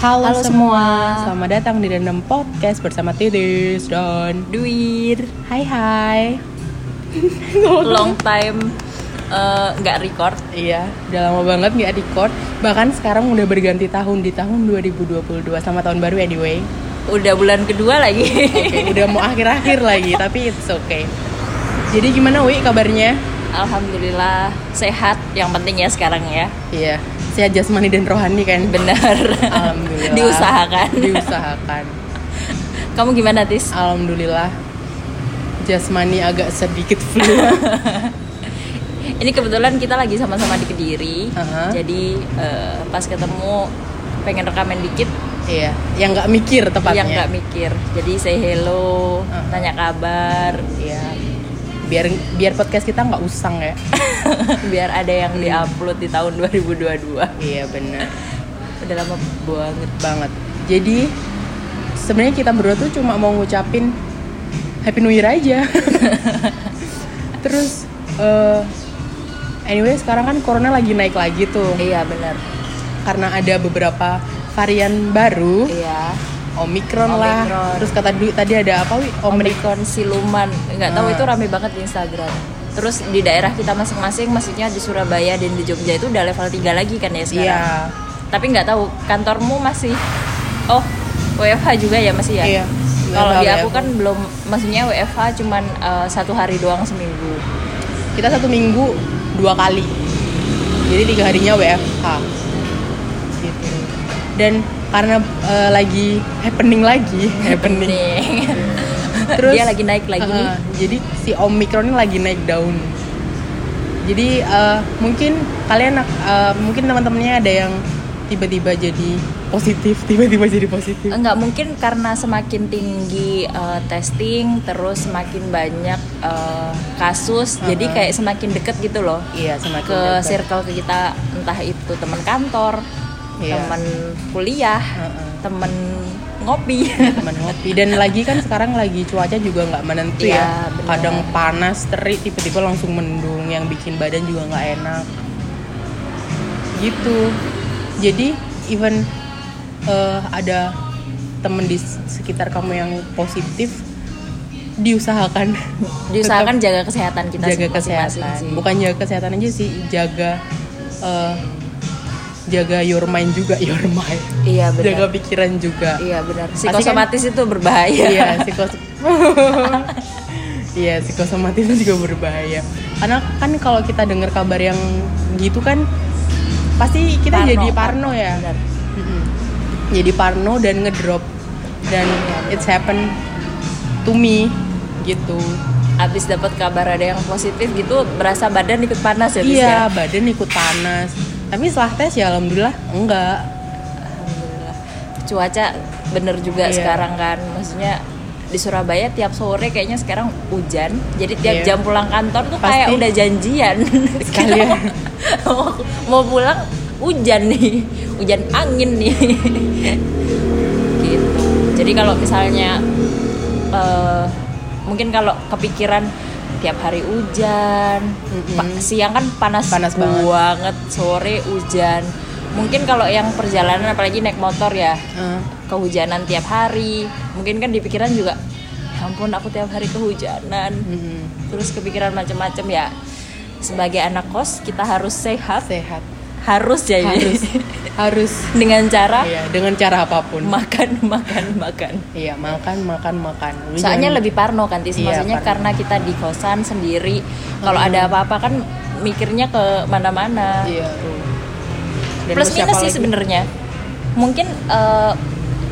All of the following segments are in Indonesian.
Halo, Halo semua. semua. selamat datang di Random Podcast bersama Titis dan Duir Hai hai. long time eh, nggak record Iya, udah lama banget nggak record. Bahkan sekarang udah berganti tahun di tahun 2022. Selamat tahun baru anyway. udah bulan kedua lagi Oke, udah mau akhir-akhir lagi, tapi it's okay. Jadi gimana Wi kabarnya? alhamdulillah sehat yang penting ya sekarang ya Iya, sehat jasmani dan rohani kan. benar Alhamdulillah. diusahakan Diusahakan. kamu gimana tis Alhamdulillah. Jasmani agak sedikit flu. ini kebetulan kita lagi sama-sama di kediri Aha. jadi eh, pas ketemu pengen rekaman dikit iya, yang nggak mikir tepatnya. yang nggak mikir jadi say hello Ah. tanya kabar Iya. Biar biar podcast kita nggak usang ya. biar ada yang Hmm. diupload di tahun 2022 iya benar udah lama banget banget. Jadi sebenarnya kita berdua tuh cuma mau ngucapin Happy New Year aja. Terus eh, anyway sekarang kan corona lagi naik lagi tuh iya benar karena ada beberapa varian baru, iya Omicron, lah. Terus kata Dwi tadi ada apa wi? Omicron siluman nggak tahu Ah. itu rame banget di Instagram terus di daerah kita masing-masing maksudnya di Surabaya dan di Jogja itu udah level 3 lagi kan ya sekarang Iya. tapi nggak tahu kantormu masih oh WFH juga ya masih ya Iya. kalau di WFH. aku kan belum maksudnya WFH cuman eh, satu hari doang seminggu kita satu minggu dua kali jadi tiga harinya WFH gitu dan karena eh, lagi happening lagi. Happening. Terus, dia lagi naik lagi. nih eh, jadi si Omicron ini lagi naik daun. Jadi eh, mungkin kalian eh, mungkin teman-temannya ada yang tiba-tiba jadi positif tiba-tiba jadi positif. Enggak mungkin karena semakin tinggi uh, testing terus semakin banyak uh, kasus jadi Uh-uh. kayak semakin deket gitu loh. Iya semakin ke dekat. circle ke kita entah itu teman kantor, Iya. teman kuliah, Uh-uh. teman ngopi. teman ngopi dan lagi kan sekarang lagi cuaca juga nggak menentu Iya, ya benar. kadang panas terik tiba-tiba langsung mendung yang bikin badan juga nggak enak gitu jadi even eh, ada temen di sekitar kamu yang positif diusahakan Diusahakan jaga kesehatan kita jaga kesehatan sih. bukan jaga kesehatan aja sih jaga eh, jaga your mind juga your mind Iya benar. jaga pikiran juga Iya benar. Pasti kan- Psikosomatis itu berbahaya. iya psikos iya psikosomatis itu juga berbahaya karena kan kalau kita dengar kabar yang gitu kan pasti kita Parno, jadi parno ya Benar. Mm-mm. jadi parno dan ngedrop dan it's happen to me gitu Abis dapat kabar ada yang positif gitu berasa badan ikut panas ya Tis, ya? iya badan ikut panas tapi setelah tes ya alhamdulillah enggak Alhamdulillah. Cuaca bener juga Iya. sekarang kan. Maksudnya di Surabaya tiap sore kayaknya sekarang hujan. Jadi tiap Iya. jam pulang kantor tuh Pasti. kayak udah janjian. Sekalian. mau, mau pulang hujan nih. Hujan angin nih. gitu. Jadi kalau misalnya eh, mungkin kalau kepikiran tiap hari hujan, Mm-mm. pa- siang kan panas, Panas banget. banget, sore hujan. Mungkin kalau yang perjalanan apalagi naik motor ya, Eh, kehujanan tiap hari. Mungkin kan di pikiran juga, ya ampun aku tiap hari kehujanan. mm-mm. Terus kepikiran macam-macam ya. Sebagai anak kos kita harus sehat, sehat harus ya ini. harus harus dengan cara iya dengan cara apa pun makan, makan, makan. iya makan makan makan Lu Soalnya jangan- lebih parno kan Tis. Iya, Maksudnya parno. karena kita di kosan sendiri. Kalau ada apa-apa kan mikirnya ke mana-mana. iya Dan Plus minus sih sebenarnya. Mungkin eh,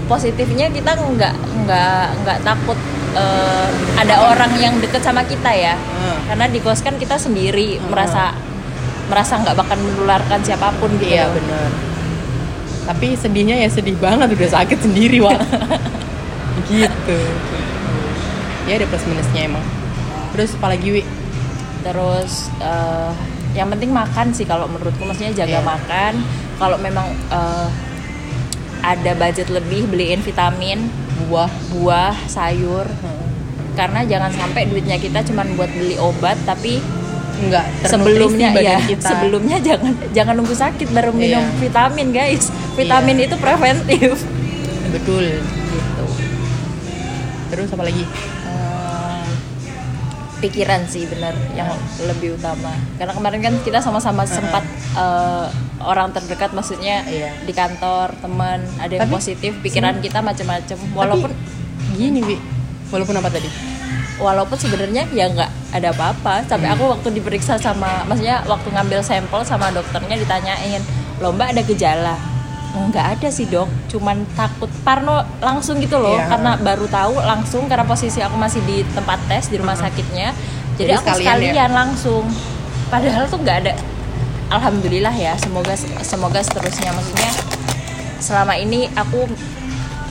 positifnya kita nggak nggak nggak takut eh, ada orang yang deket sama kita ya. Hmm. Karena di kos kan kita sendiri Hmm. merasa merasa nggak bakal menularkan siapa pun gitu. Iya benar. Tapi sedihnya ya sedih banget udah sakit sendiri wah. gitu. Ya ada plus minusnya emang. Terus apalagi wi? Terus eh, yang penting makan sih kalau menurutku maksudnya jaga Iya. makan. Kalau memang eh, ada budget lebih beliin vitamin, Buah. buah, sayur. Hmm. Karena jangan sampai duitnya kita cuma buat beli obat tapi nggak ternutrisi sebelumnya badan ya kita. sebelumnya jangan jangan nunggu sakit baru minum Iya. vitamin guys. Vitamin Iya. itu preventif. Betul gitu. Terus apa lagi? Eh, pikiran sih bener yang lebih utama. Karena kemarin kan kita sama-sama sempat eh, orang terdekat maksudnya Iya. di kantor teman ada yang Tapi- positif pikiran kita macam-macam walaupun Tapi, gini Wi. Walaupun apa tadi? Walaupun sebenarnya ya nggak ada apa-apa. Sampai aku waktu diperiksa sama maksudnya waktu ngambil sampel sama dokternya ditanyain lomba ada gejala? Nggak ada sih dok. Cuman takut parno langsung gitu loh. Iya. karena baru tahu langsung karena posisi aku masih di tempat tes di rumah sakitnya. Jadi, Jadi aku sekalian sekalian, ya? langsung. Padahal tuh nggak ada. Alhamdulillah ya semoga semoga seterusnya. Maksudnya selama ini aku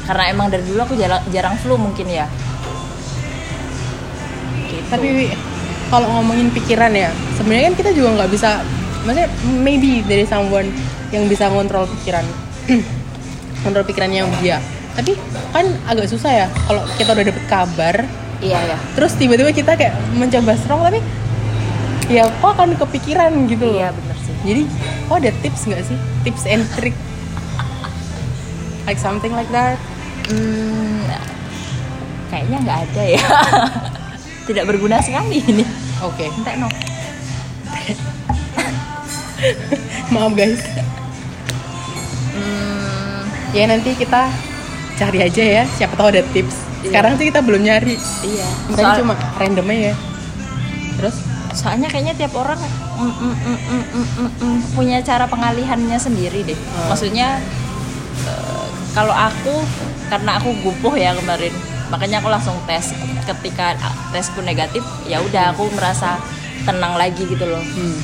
karena emang dari dulu aku jarang, jarang flu mungkin ya. Tapi kalau ngomongin pikiran ya sebenarnya kan kita juga nggak bisa maksudnya maybe dari someone yang bisa ngontrol pikiran. Kontrol pikirannya dia. Tapi kan agak susah ya kalau kita udah dapet kabar iya ya terus tiba-tiba kita kayak mencoba strong tapi ya kok akan kepikiran gitu loh. Iya bener sih. Jadi kok ada tips nggak sih? Tips and trick. Like something like that? Hmm, kayaknya nggak ada ya. Tidak berguna sekali ini. oke Entek no. maaf guys Hmm, ya nanti kita cari aja ya siapa tahu ada tips Iya. sekarang sih kita belum nyari iya. tadi Soal- cuma random aja ya terus soalnya kayaknya tiap orang mm, mm, mm, mm, mm, mm, mm, punya cara pengalihannya sendiri deh. Hmm. Maksudnya eh, kalau aku karena aku gupuh ya kemarin, makanya aku langsung tes. Ketika tesku negatif, ya udah aku merasa tenang lagi gitu loh. hmm.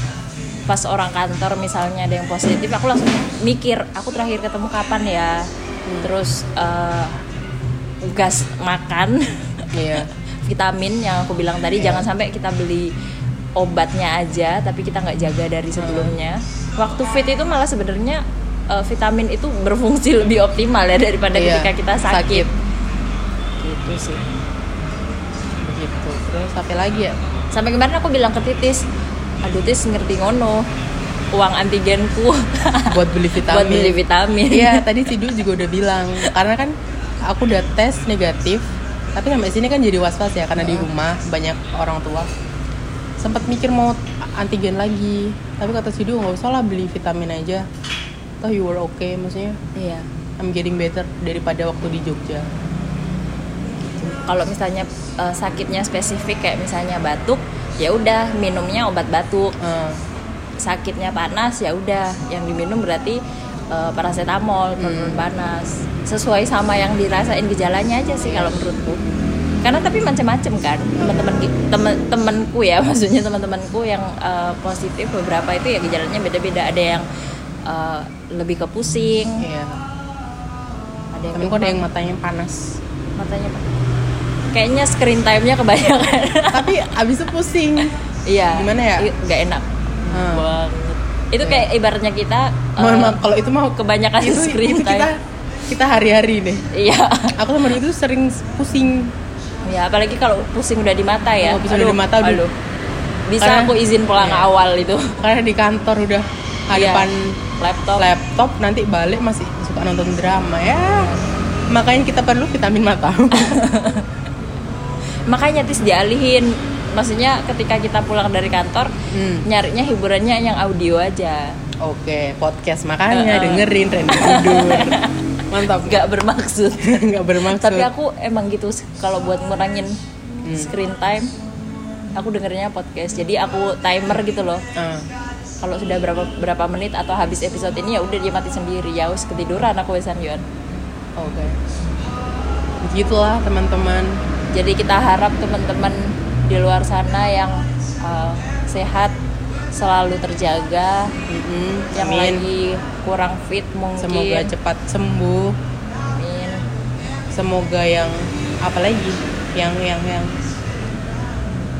pas orang kantor misalnya ada yang positif aku langsung mikir aku terakhir ketemu kapan ya terus eh, gas makan iya vitamin yang aku bilang tadi Iya. jangan sampai kita beli obatnya aja tapi kita nggak jaga dari sebelumnya waktu fit itu malah sebenarnya eh, vitamin itu berfungsi lebih optimal ya daripada Iya, ketika kita sakit, sakit. Gitu sih. Begitu. Terus apa lagi ya? Sampai kemarin aku bilang ke titis aduh tis ngerti ngono. Uang antigenku. Buat beli vitamin. Buat beli vitamin. Iya, tadi si Du juga udah bilang. Karena kan aku udah tes negatif, tapi sampai sini kan jadi was-was ya karena di rumah banyak orang tua. Sempat mikir mau antigen lagi, tapi kata si Du nggak usah lah beli vitamin aja. Toh you were okay, maksudnya. Iya. I'm getting better daripada waktu di Jogja. Kalau misalnya eh, sakitnya spesifik kayak misalnya batuk ya udah minumnya obat batuk. Eh, sakitnya panas ya udah yang diminum berarti eh, paracetamol penurun panas. Sesuai sama yang dirasain gejalanya aja sih kalau menurutku. Karena tapi macam-macam kan teman-teman temen temanku ya maksudnya teman-temanku yang eh, positif beberapa itu ya gejalanya beda-beda. Ada yang eh, lebih ke pusing. Iya. ada yang Temenku ada yang matanya panas. matanya kayaknya screen time-nya kebanyakan tapi abis itu pusing. Iya. Gimana ya? Nggak enak Hmm. banget. Itu kayak ibaratnya kita Mohon maaf kalau itu mau kebanyakan itu, screen itu time. kita kita hari-hari deh. Iya. Aku sama itu sering pusing Ya, apalagi kalau pusing udah di mata ya. Oh, pusing udah di mata, aduh. Bisa Karena- aku izin pulang Iya. awal itu. karena di kantor udah hadapan laptop. laptop nanti balik masih suka nonton drama ya makanya kita perlu vitamin mata Makanya tis dialihin. Maksudnya ketika kita pulang dari kantor, Hmm. nyarinya hiburannya yang audio aja. oke podcast makanya Uh-uh. dengerin Randy tidur mantap Nggak bermaksud. nggak bermaksud Tapi aku emang gitu kalau buat ngurangin Hmm. screen time, aku dengernya podcast. Jadi aku timer gitu loh. Ah, Kalau sudah berapa berapa menit atau habis episode ini ya udah dia mati sendiri. Ya wis ketiduran aku wesan Yuan. oke begitulah teman-teman Jadi kita harap teman-teman di luar sana yang uh, sehat selalu terjaga, Mm-mm, yang amin. lagi kurang fit mungkin. semoga cepat sembuh Amin. semoga yang apa lagi yang yang yang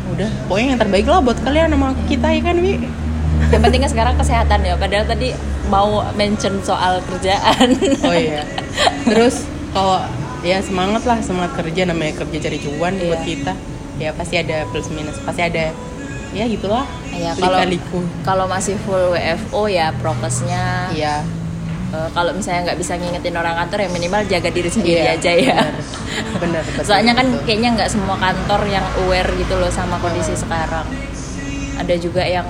udah pokoknya yang terbaik lah buat kalian sama kita ya kan Wi Yang penting kan sekarang kesehatan ya. Padahal tadi mau mention soal kerjaan. oh iya terus kalau ya semangat lah semangat kerja namanya kerja cari cuan buat Iya. kita ya pasti ada plus minus pasti ada ya gitulah Ya, kalau kalau masih full WFO ya prokesnya. iya Eh, kalau misalnya nggak bisa ngingetin orang kantor ya minimal jaga diri sendiri Iya, aja ya. bener betul, Soalnya kan betul. kayaknya nggak semua kantor yang aware gitu loh sama kondisi sekarang. Ada juga yang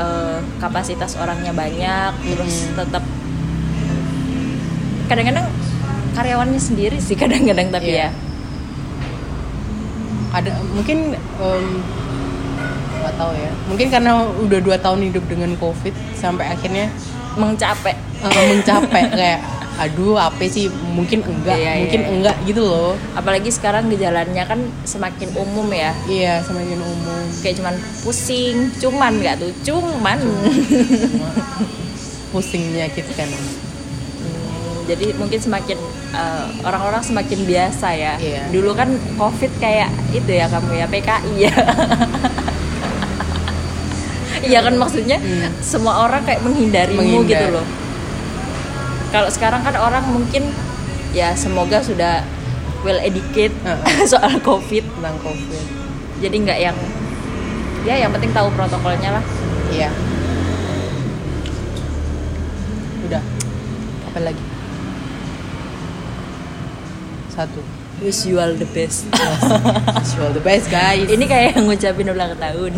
eh, kapasitas orangnya banyak, terus Mhm. tetap kadang-kadang karyawannya sendiri sih kadang-kadang tapi Iya. ya. ada mungkin nggak tahu ya mungkin karena udah dua tahun hidup dengan covid sampai akhirnya Mengcapek. eh, mencapai kayak aduh apa sih mungkin enggak Iya, iya, mungkin iya. enggak gitu loh Apalagi sekarang gejalanya kan semakin umum ya. iya semakin umum Kayak cuman pusing, cuman nggak tuh, cuman. pusing menyakitkan Hmm, jadi mungkin semakin eh, orang-orang semakin biasa ya. Iya. Dulu kan COVID kayak itu ya kamu ya PKI ya. Iya kan maksudnya Hmm. semua orang kayak menghindarimu Menghindar. gitu loh. Kalau sekarang kan orang mungkin ya semoga sudah well educated Heeh. soal COVID. tentang covid Jadi nggak yang ya yang penting tahu protokolnya lah. iya udah apa lagi satu Wish you all the best. Wish you all the best guys Ini kayak ngucapin ulang tahun.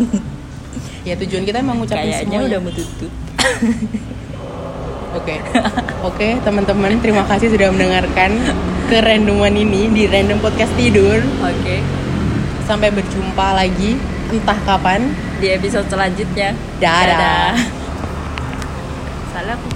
ya tujuan kita emang ngucapin Kayaknya semuanya udah mau tutup. Oke, oke teman-teman, terima kasih sudah mendengarkan kerandoman ini di Random Podcast Tidur. Oke. Sampai berjumpa lagi, entah kapan. Di episode selanjutnya. Dadah. Salah aku